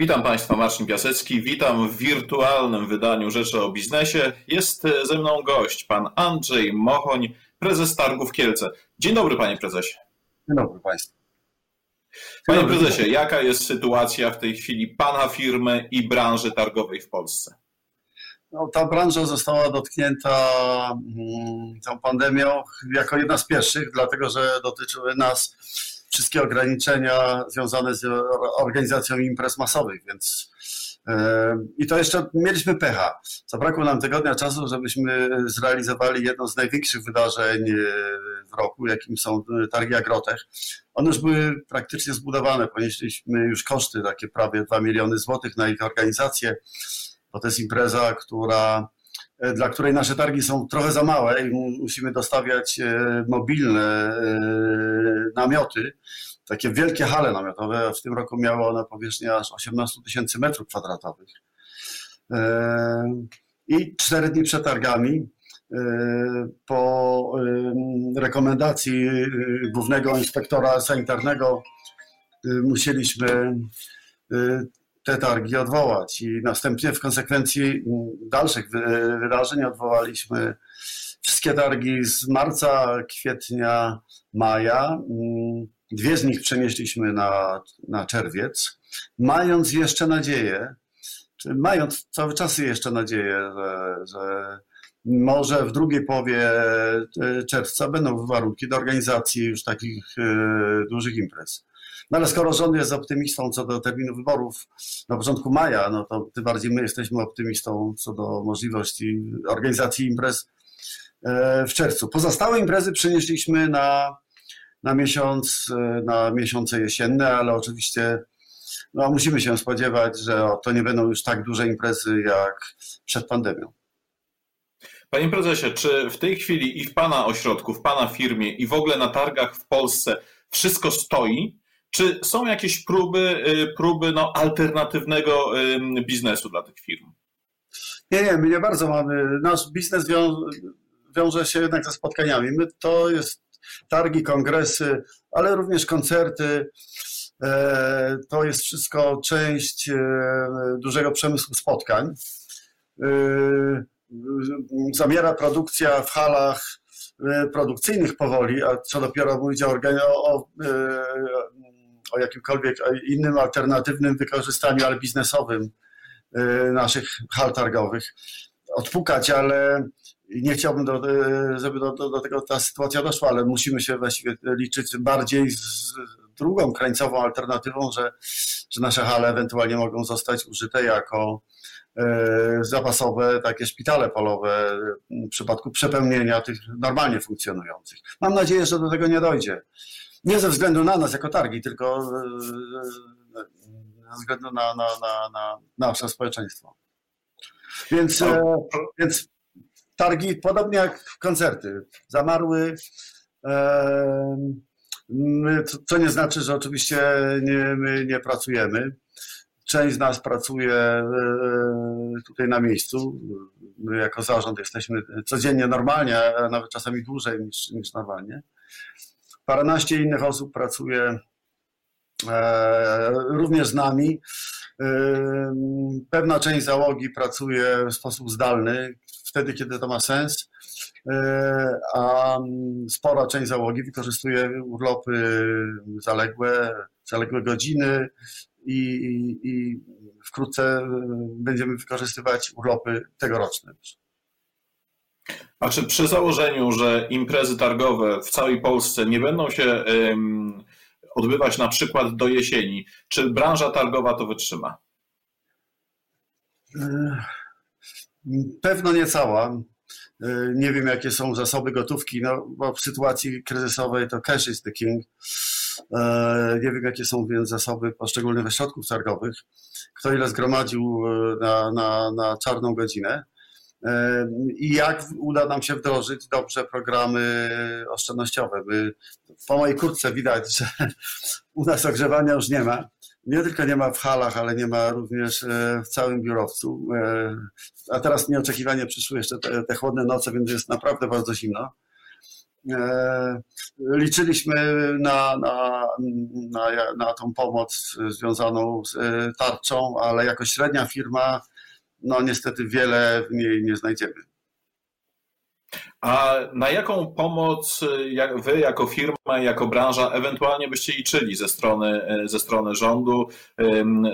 Witam Państwa, Marcin Piasecki. Witam w wirtualnym wydaniu Rzeczy o Biznesie. Jest ze mną gość, pan Andrzej Mochoń, prezes Targów Kielce. Dzień dobry, panie prezesie. Dzień dobry Państwu. Panie prezesie, jaka jest sytuacja w tej chwili pana firmy i branży targowej w Polsce? No, ta branża została dotknięta mm, tą pandemią jako jedna z pierwszych, dlatego że dotyczyły nas wszystkie ograniczenia związane z organizacją imprez masowych, więc e, i to jeszcze mieliśmy pecha. Zabrakło nam tygodnia czasu, żebyśmy zrealizowali jedno z największych wydarzeń e, w roku, jakim są targi Agrotech. One już były praktycznie zbudowane, ponieśliśmy już koszty, takie prawie 2 miliony złotych na ich organizację, bo to jest impreza, która dla której nasze targi są trochę za małe i musimy dostawiać e, mobilne e, namioty, takie wielkie hale namiotowe. W tym roku miały one powierzchnię aż 18 tysięcy metrów kwadratowych. I cztery dni przed targami, po rekomendacji głównego inspektora sanitarnego, musieliśmy te targi odwołać. I następnie w konsekwencji dalszych wydarzeń odwołaliśmy wszystkie targi z marca, kwietnia, maja. Dwie z nich przenieśliśmy na, na czerwiec, mając jeszcze nadzieję, mając cały czas jeszcze nadzieję, że, że może w drugiej połowie e, czerwca będą warunki do organizacji już takich e, dużych imprez. No ale skoro rząd jest optymistą co do terminu wyborów na początku maja, no to tym bardziej my jesteśmy optymistą co do możliwości organizacji imprez e, w czerwcu. Pozostałe imprezy przenieśliśmy na, na miesiąc, na miesiące jesienne, ale oczywiście no, musimy się spodziewać, że to nie będą już tak duże imprezy jak przed pandemią. Panie prezesie, czy w tej chwili i w Pana ośrodku, w Pana firmie i w ogóle na targach w Polsce wszystko stoi? Czy są jakieś próby, y, próby no, alternatywnego biznesu dla tych firm? Nie, nie, my nie bardzo mamy. Nasz biznes wią, wiąże się jednak ze spotkaniami. My to jest targi, kongresy, ale również koncerty. E, to jest wszystko część e, dużego przemysłu spotkań. E, zamiera produkcja w halach produkcyjnych powoli, a co dopiero mówić o, o, o jakimkolwiek innym alternatywnym wykorzystaniu, ale biznesowym y, naszych hal targowych odpukać, ale nie chciałbym, do, żeby do, do, do, tego ta sytuacja doszła, ale musimy się właściwie liczyć bardziej z drugą krańcową alternatywą, że, że nasze hale ewentualnie mogą zostać użyte jako zapasowe takie szpitale polowe w przypadku przepełnienia tych normalnie funkcjonujących. Mam nadzieję, że do tego nie dojdzie. Nie ze względu na nas jako targi, tylko e, ze względu na, na, na, na nasze społeczeństwo. Więc, e, więc targi, podobnie jak koncerty, zamarły. E, co nie znaczy, że oczywiście nie, my nie pracujemy. Część z nas pracuje tutaj na miejscu. My jako zarząd jesteśmy codziennie normalnie, a nawet czasami dłużej niż, niż normalnie. Paranaście innych osób pracuje e, również z nami. Pewna część załogi pracuje w sposób zdalny, wtedy, kiedy to ma sens, e, a spora część załogi wykorzystuje urlopy zaległe, zaległe godziny i, i, i wkrótce będziemy wykorzystywać urlopy tegoroczne. A czy przy założeniu, że imprezy targowe w całej Polsce nie będą się odbywać na przykład do jesieni, czy branża targowa to wytrzyma? Pewno nie cała. Nie wiem, jakie są zasoby gotówki, no, bo w sytuacji kryzysowej to cash is the king. Nie wiem, jakie są więc zasoby poszczególnych ośrodków targowych. Kto ile zgromadził na, na, na czarną godzinę i jak uda nam się wdrożyć dobrze programy oszczędnościowe. My, po mojej kurtce widać, że u nas ogrzewania już nie ma. Nie tylko nie ma w halach, ale nie ma również e, w całym biurowcu. E, a teraz nieoczekiwanie przyszły jeszcze te, te chłodne noce, więc jest naprawdę bardzo zimno. liczyliśmy na, na, na, na tą pomoc związaną z tarczą, ale jako średnia firma, no niestety wiele w niej nie znajdziemy. A na jaką pomoc jak wy jako firma, jako branża ewentualnie byście liczyli ze strony, ze strony rządu,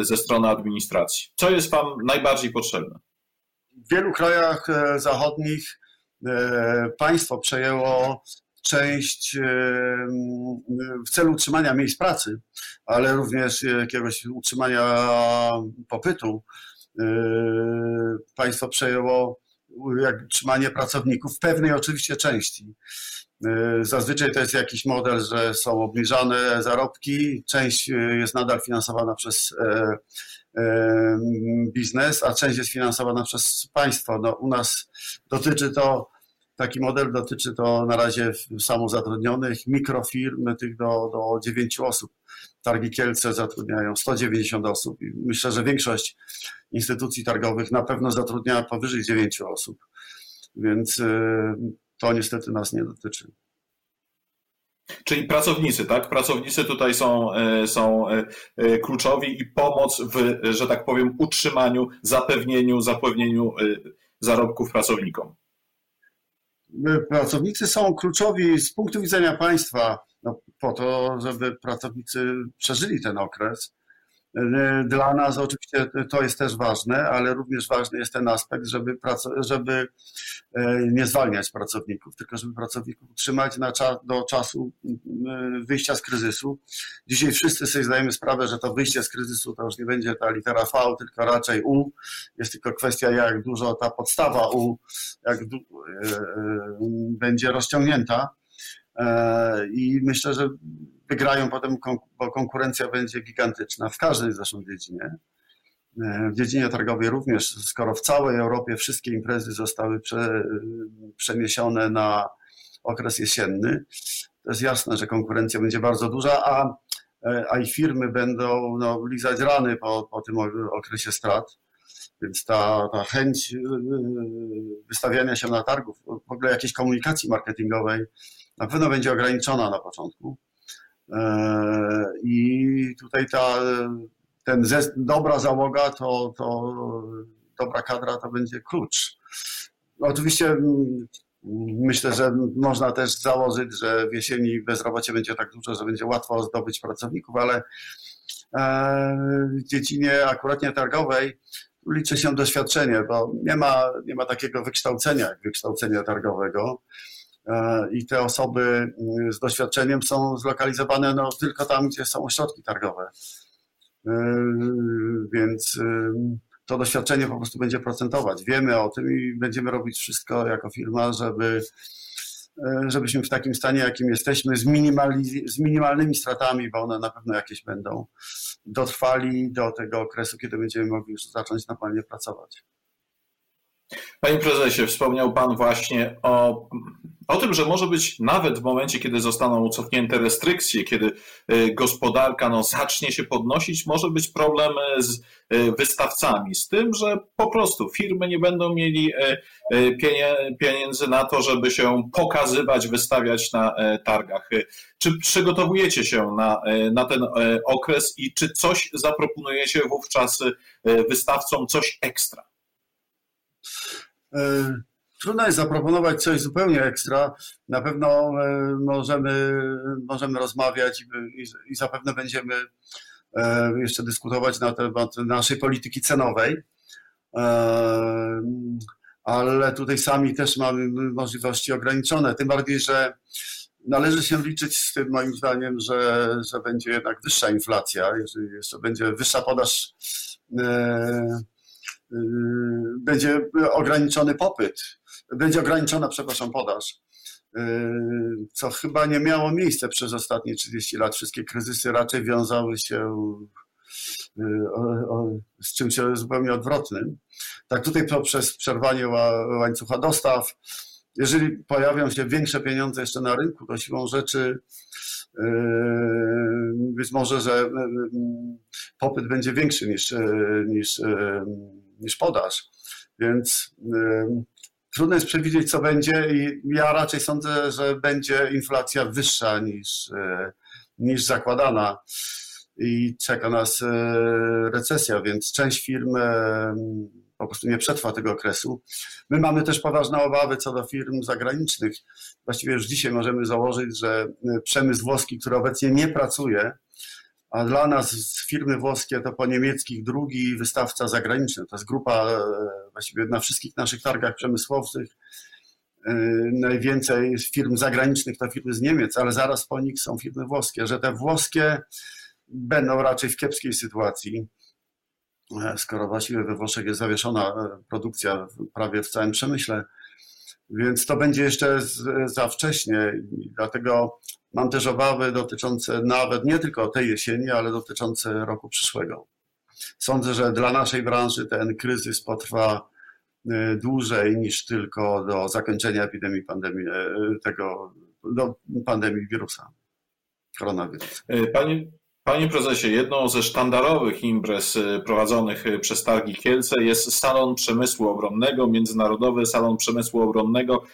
ze strony administracji? Co jest wam najbardziej potrzebne? W wielu krajach e, zachodnich e, państwo przejęło część e, w celu utrzymania miejsc pracy, ale również jakiegoś utrzymania popytu. Państwo przejęło jak trzymanie pracowników w pewnej oczywiście części. Zazwyczaj to jest jakiś model, że są obniżane zarobki, część jest nadal finansowana przez biznes, a część jest finansowana przez państwo. No, u nas dotyczy to, taki model dotyczy to na razie samozatrudnionych, mikrofirm, tych do, do 9 osób. Targi Kielce zatrudniają 190 osób i myślę, że większość instytucji targowych na pewno zatrudnia powyżej 9 osób, więc y, to niestety nas nie dotyczy. Czyli pracownicy, tak? Pracownicy tutaj są, e, są e, kluczowi i pomoc w, że tak powiem, utrzymaniu, zapewnieniu, zapewnieniu zarobków pracownikom. Pracownicy są kluczowi z punktu widzenia państwa no, po to, żeby pracownicy przeżyli ten okres. Dla nas oczywiście to jest też ważne, ale również ważny jest ten aspekt, żeby, żeby e, nie zwalniać pracowników, tylko żeby pracowników utrzymać na do czasu wyjścia z kryzysu. Dzisiaj wszyscy sobie zdajemy sprawę, że to wyjście z kryzysu to już nie będzie ta litera V, tylko raczej U. Jest tylko kwestia, jak dużo ta podstawa U jak będzie rozciągnięta. I myślę, że wygrają potem, bo konkurencja będzie gigantyczna w każdej zresztą dziedzinie. E, w dziedzinie targowej również, skoro w całej Europie wszystkie imprezy zostały prze, przeniesione na okres jesienny, to jest jasne, że konkurencja będzie bardzo duża, a, e, a i firmy będą no, lizać rany po, po tym okresie strat. Więc ta, ta chęć e, wystawiania się na targów, w ogóle jakiejś komunikacji marketingowej na pewno będzie ograniczona na początku. E, I tutaj ta, ten dobra załoga, to, to dobra kadra to będzie klucz. Oczywiście myślę, że można też założyć, że w jesieni bezrobocie będzie tak duże, że będzie łatwo zdobyć pracowników, ale e, w dziedzinie akuratnie targowej liczy się doświadczenie, bo nie ma, nie ma takiego wykształcenia jak wykształcenia targowego. E, i te osoby mm, z doświadczeniem są zlokalizowane no, tylko tam, gdzie są ośrodki targowe. E, więc to doświadczenie po prostu będzie procentować. Wiemy o tym i będziemy robić wszystko jako firma, żeby e, żebyśmy w takim stanie, jakim jesteśmy, z, z minimalnymi stratami, bo one na pewno jakieś będą, dotrwali do tego okresu, kiedy będziemy mogli już zacząć normalnie pracować. Panie prezesie, wspomniał Pan właśnie o, o tym, że może być nawet w momencie, kiedy zostaną cofnięte restrykcje, kiedy e, gospodarka no, zacznie się podnosić, może być problem z e, wystawcami, z tym, że po prostu firmy nie będą mieli e, pieniędzy na to, żeby się pokazywać, wystawiać na targach. Czy przygotowujecie się na, na ten okres i czy coś zaproponujecie wówczas wystawcom, coś ekstra? E, trudno jest zaproponować coś zupełnie ekstra. Na pewno e, możemy, możemy rozmawiać i, i zapewne będziemy e, jeszcze dyskutować na temat naszej polityki cenowej. Ale tutaj sami też mamy możliwości ograniczone. Tym bardziej, że należy się liczyć z tym moim zdaniem, że, że będzie jednak wyższa inflacja, jeżeli jeszcze będzie wyższa podaż będzie ograniczony popyt, będzie ograniczona, przepraszam, podaż, y, co chyba nie miało miejsca przez ostatnie 30 lat. Wszystkie kryzysy raczej wiązały się y, z czymś zupełnie odwrotnym. Tak tutaj poprzez przerwanie łańcucha dostaw, jeżeli pojawią się większe pieniądze jeszcze na rynku, to siłą rzeczy być może, że popyt będzie większy niż, niż niż podaż. Więc trudno jest przewidzieć, co będzie i ja raczej sądzę, że będzie inflacja wyższa niż, niż zakładana i czeka nas recesja, więc część firm po prostu nie przetrwa tego okresu. My mamy też poważne obawy co do firm zagranicznych. Właściwie już dzisiaj możemy założyć, że przemysł włoski, który obecnie nie pracuje, a dla nas firmy włoskie to po niemieckich drugi wystawca zagraniczny. To jest grupa e, właściwie na wszystkich naszych targach przemysłowych. E, najwięcej firm zagranicznych to firmy z Niemiec, ale zaraz po nich są firmy włoskie, że te włoskie będą raczej w kiepskiej sytuacji, e, skoro właściwie we Włoszech jest zawieszona produkcja prawie w całym przemyśle. Więc to będzie jeszcze za wcześnie. Dlatego Mam też obawy dotyczące nawet nie tylko tej jesieni, ale dotyczące roku przyszłego. Sądzę, że dla naszej branży ten kryzys potrwa e, dłużej niż tylko do zakończenia epidemii pandemii, e, tego, do pandemii wirusa, koronawirusa. E, panie, panie prezesie, jedną ze sztandarowych imprez prowadzonych przez Targi Kielce jest Salon Przemysłu Obronnego, Międzynarodowy Salon Przemysłu Obronnego.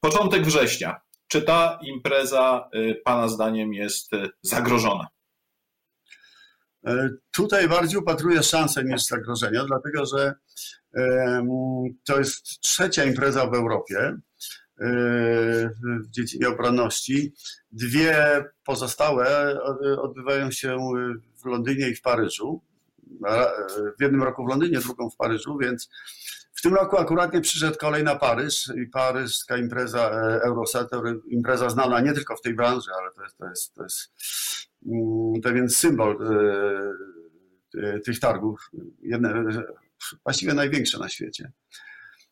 Początek września. Czy ta impreza y, Pana zdaniem jest y, zagrożona? E, tutaj bardziej upatruję szansę niż zagrożenia, dlatego że to jest trzecia impreza w Europie e, w dziedzinie obronności. Dwie pozostałe odbywają się w Londynie i w Paryżu. W jednym roku w Londynie, drugą w Paryżu, więc w tym roku akurat nie przyszedł kolej na Paryż i paryska impreza e, Eurosat, impreza znana nie tylko w tej branży, ale to jest, to jest, to jest mm, pewien symbol e, tych targów, jedne, właściwie największe na świecie.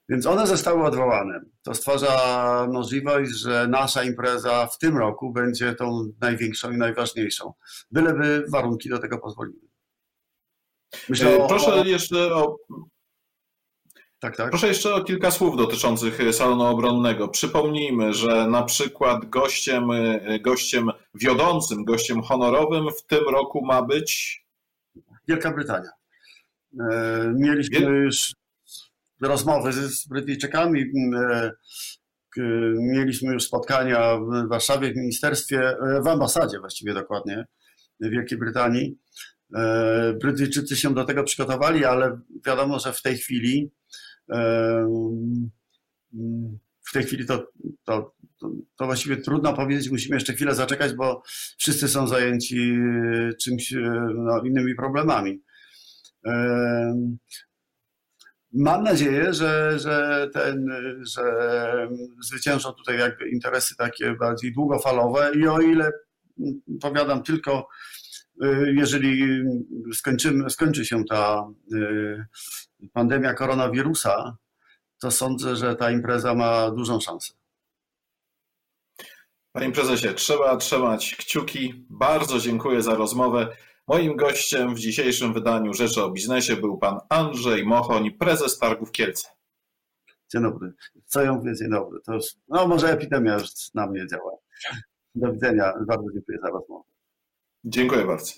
Więc one zostały odwołane. To stwarza możliwość, że nasza impreza w tym roku będzie tą największą i najważniejszą. Byleby warunki do tego pozwoliły. Myślę Proszę o... jeszcze o tak, tak. Proszę jeszcze o kilka słów dotyczących e, salonu obronnego. Przypomnijmy, że na przykład gościem, e, gościem wiodącym, gościem honorowym w tym roku ma być Wielka Brytania. E, mieliśmy Wiel... już rozmowy z Brytyjczykami. Mieliśmy już spotkania w Warszawie, w ministerstwie, w ambasadzie właściwie dokładnie Wielkiej Brytanii. Brytyjczycy się do tego przygotowali, ale wiadomo, że w tej chwili w tej chwili to, to, to, właściwie trudno powiedzieć, musimy jeszcze chwilę zaczekać, bo wszyscy są zajęci czymś, no, innymi problemami. Mam nadzieję, że, że, ten, że zwyciężą tutaj jakby interesy takie bardziej długofalowe i o ile powiadam tylko, jeżeli skończymy, skończy się ta pandemia koronawirusa, to sądzę, że ta impreza ma dużą szansę. Panie prezesie, trzeba trzymać kciuki. Bardzo dziękuję za rozmowę. Moim gościem w dzisiejszym wydaniu Rzeczy o Biznesie był pan Andrzej Mochoń, prezes Targów Kielce. Dzień dobry. Co ja mówię dzień dobry? To już, no może epidemia już na mnie działa. Do widzenia. Bardzo dziękuję za rozmowę. Dziękuję bardzo.